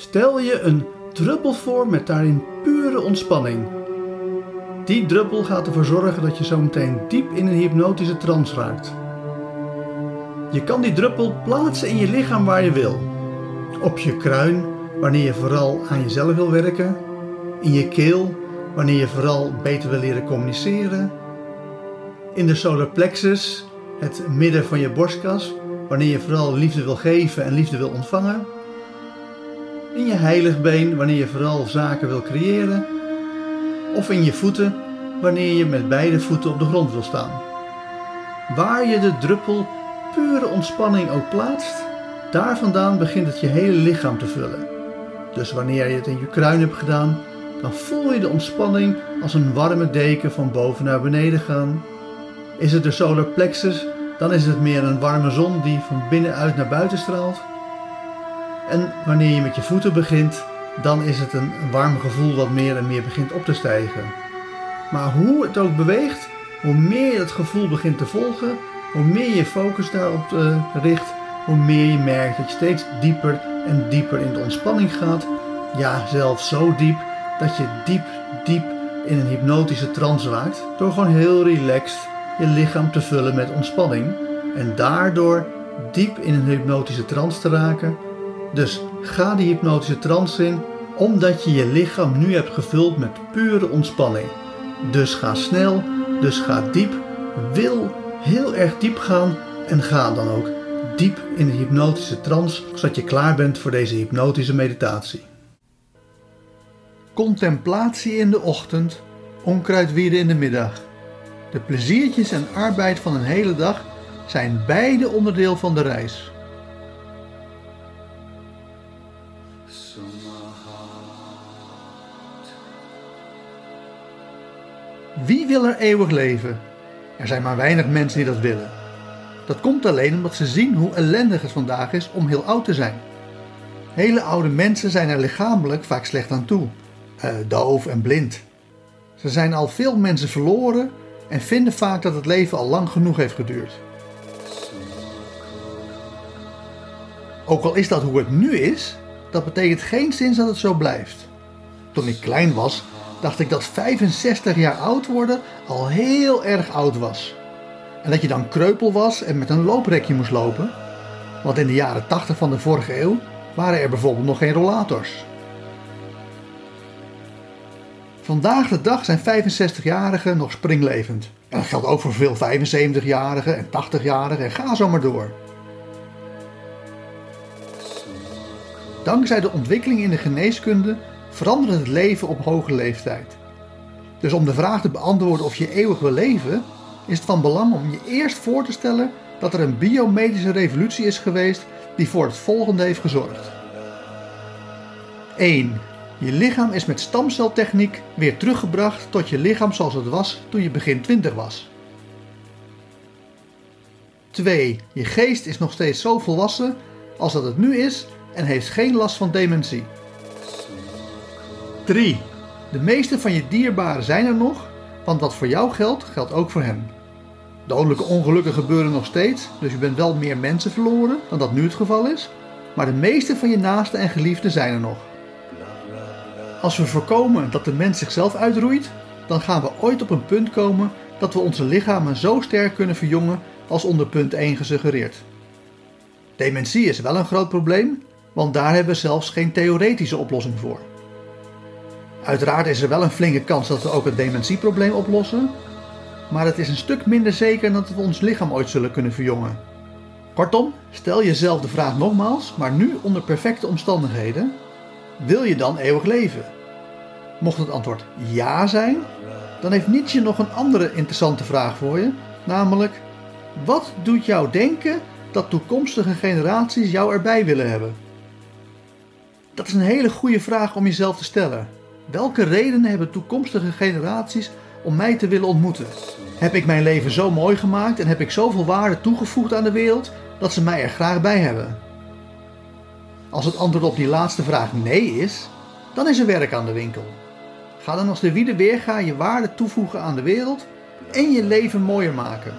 Stel je een druppel voor met daarin pure ontspanning. Die druppel gaat ervoor zorgen dat je zo meteen diep in een hypnotische trance raakt. Je kan die druppel plaatsen in je lichaam waar je wil. Op je kruin, wanneer je vooral aan jezelf wil werken. In je keel, wanneer je vooral beter wil leren communiceren. In de solar plexus, het midden van je borstkas, wanneer je vooral liefde wil geven en liefde wil ontvangen. In je heiligbeen, wanneer je vooral zaken wil creëren. Of in je voeten, wanneer je met beide voeten op de grond wil staan. Waar je de druppel pure ontspanning ook plaatst, daar vandaan begint het je hele lichaam te vullen. Dus wanneer je het in je kruin hebt gedaan, dan voel je de ontspanning als een warme deken van boven naar beneden gaan. Is het de solar plexus, dan is het meer een warme zon die van binnenuit naar buiten straalt. En wanneer je met je voeten begint, dan is het een warm gevoel wat meer en meer begint op te stijgen. Maar hoe het ook beweegt, hoe meer je het gevoel begint te volgen, hoe meer je focus daarop uh, richt, hoe meer je merkt dat je steeds dieper en dieper in de ontspanning gaat. Ja, zelfs zo diep dat je diep, diep in een hypnotische trance raakt. Door gewoon heel relaxed je lichaam te vullen met ontspanning. En daardoor diep in een hypnotische trance te raken. Dus ga die hypnotische trance in, omdat je je lichaam nu hebt gevuld met pure ontspanning. Dus ga snel, dus ga diep. Wil heel erg diep gaan en ga dan ook diep in de hypnotische trance, zodat je klaar bent voor deze hypnotische meditatie. Contemplatie in de ochtend, onkruidwieden in de middag. De pleziertjes en arbeid van een hele dag zijn beide onderdeel van de reis. Wie wil er eeuwig leven? Er zijn maar weinig mensen die dat willen. Dat komt alleen omdat ze zien hoe ellendig het vandaag is om heel oud te zijn. Hele oude mensen zijn er lichamelijk vaak slecht aan toe, uh, doof en blind. Ze zijn al veel mensen verloren en vinden vaak dat het leven al lang genoeg heeft geduurd. Ook al is dat hoe het nu is, dat betekent geen zin dat het zo blijft. Toen ik klein was, dacht ik dat 65 jaar oud worden al heel erg oud was. En dat je dan kreupel was en met een looprekje moest lopen. Want in de jaren 80 van de vorige eeuw waren er bijvoorbeeld nog geen rollators. Vandaag de dag zijn 65-jarigen nog springlevend. En dat geldt ook voor veel 75-jarigen en 80-jarigen en ga zo maar door. Dankzij de ontwikkeling in de geneeskunde verandert het leven op hoge leeftijd. Dus om de vraag te beantwoorden of je eeuwig wil leven, is het van belang om je eerst voor te stellen dat er een biomedische revolutie is geweest die voor het volgende heeft gezorgd. 1. Je lichaam is met stamceltechniek weer teruggebracht tot je lichaam zoals het was toen je begin 20 was. 2. Je geest is nog steeds zo volwassen als dat het nu is en heeft geen last van dementie. 3. De meeste van je dierbaren zijn er nog, want wat voor jou geldt, geldt ook voor hen. Dodelijke ongelukken gebeuren nog steeds, dus je bent wel meer mensen verloren dan dat nu het geval is, maar de meeste van je naasten en geliefden zijn er nog. Als we voorkomen dat de mens zichzelf uitroeit, dan gaan we ooit op een punt komen dat we onze lichamen zo sterk kunnen verjongen als onder punt 1 gesuggereerd. Dementie is wel een groot probleem, want daar hebben we zelfs geen theoretische oplossing voor. Uiteraard is er wel een flinke kans dat we ook het dementieprobleem oplossen, maar het is een stuk minder zeker dat we ons lichaam ooit zullen kunnen verjongen. Kortom, stel jezelf de vraag nogmaals, maar nu onder perfecte omstandigheden: wil je dan eeuwig leven? Mocht het antwoord ja zijn, dan heeft Nietzsche nog een andere interessante vraag voor je, namelijk: wat doet jou denken dat toekomstige generaties jou erbij willen hebben? Dat is een hele goede vraag om jezelf te stellen. Welke redenen hebben toekomstige generaties om mij te willen ontmoeten? Heb ik mijn leven zo mooi gemaakt en heb ik zoveel waarde toegevoegd aan de wereld dat ze mij er graag bij hebben? Als het antwoord op die laatste vraag nee is, dan is er werk aan de winkel. Ga dan als de wiede weerga je waarde toevoegen aan de wereld en je leven mooier maken.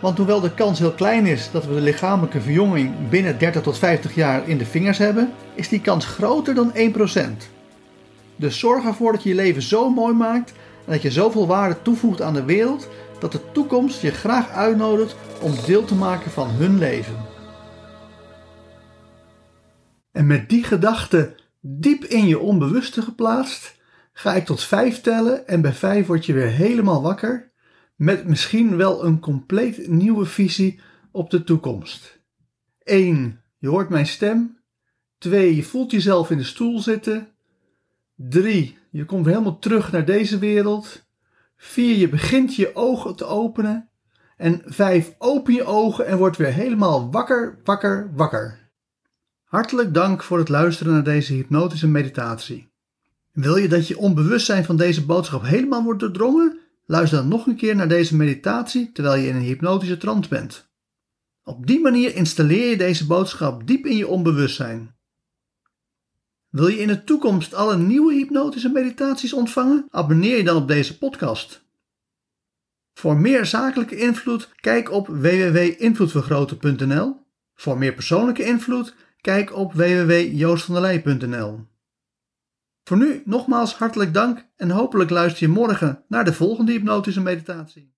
Want hoewel de kans heel klein is dat we de lichamelijke verjonging binnen 30 tot 50 jaar in de vingers hebben, is die kans groter dan 1%. Dus zorg ervoor dat je je leven zo mooi maakt en dat je zoveel waarde toevoegt aan de wereld dat de toekomst je graag uitnodigt om deel te maken van hun leven. En met die gedachte diep in je onbewuste geplaatst, ga ik tot vijf tellen en bij vijf word je weer helemaal wakker met misschien wel een compleet nieuwe visie op de toekomst. 1. Je hoort mijn stem. 2. Je voelt jezelf in de stoel zitten. 3. Je komt helemaal terug naar deze wereld. 4. Je begint je ogen te openen. En 5. Open je ogen en word weer helemaal wakker, wakker, wakker. Hartelijk dank voor het luisteren naar deze hypnotische meditatie. Wil je dat je onbewustzijn van deze boodschap helemaal wordt doordrongen? Luister dan nog een keer naar deze meditatie terwijl je in een hypnotische trance bent. Op die manier installeer je deze boodschap diep in je onbewustzijn. Wil je in de toekomst alle nieuwe hypnotische meditaties ontvangen? Abonneer je dan op deze podcast. Voor meer zakelijke invloed, kijk op www.invloedvergroten.nl. Voor meer persoonlijke invloed, kijk op www.joostvandelij.nl. Voor nu nogmaals hartelijk dank en hopelijk luister je morgen naar de volgende hypnotische meditatie.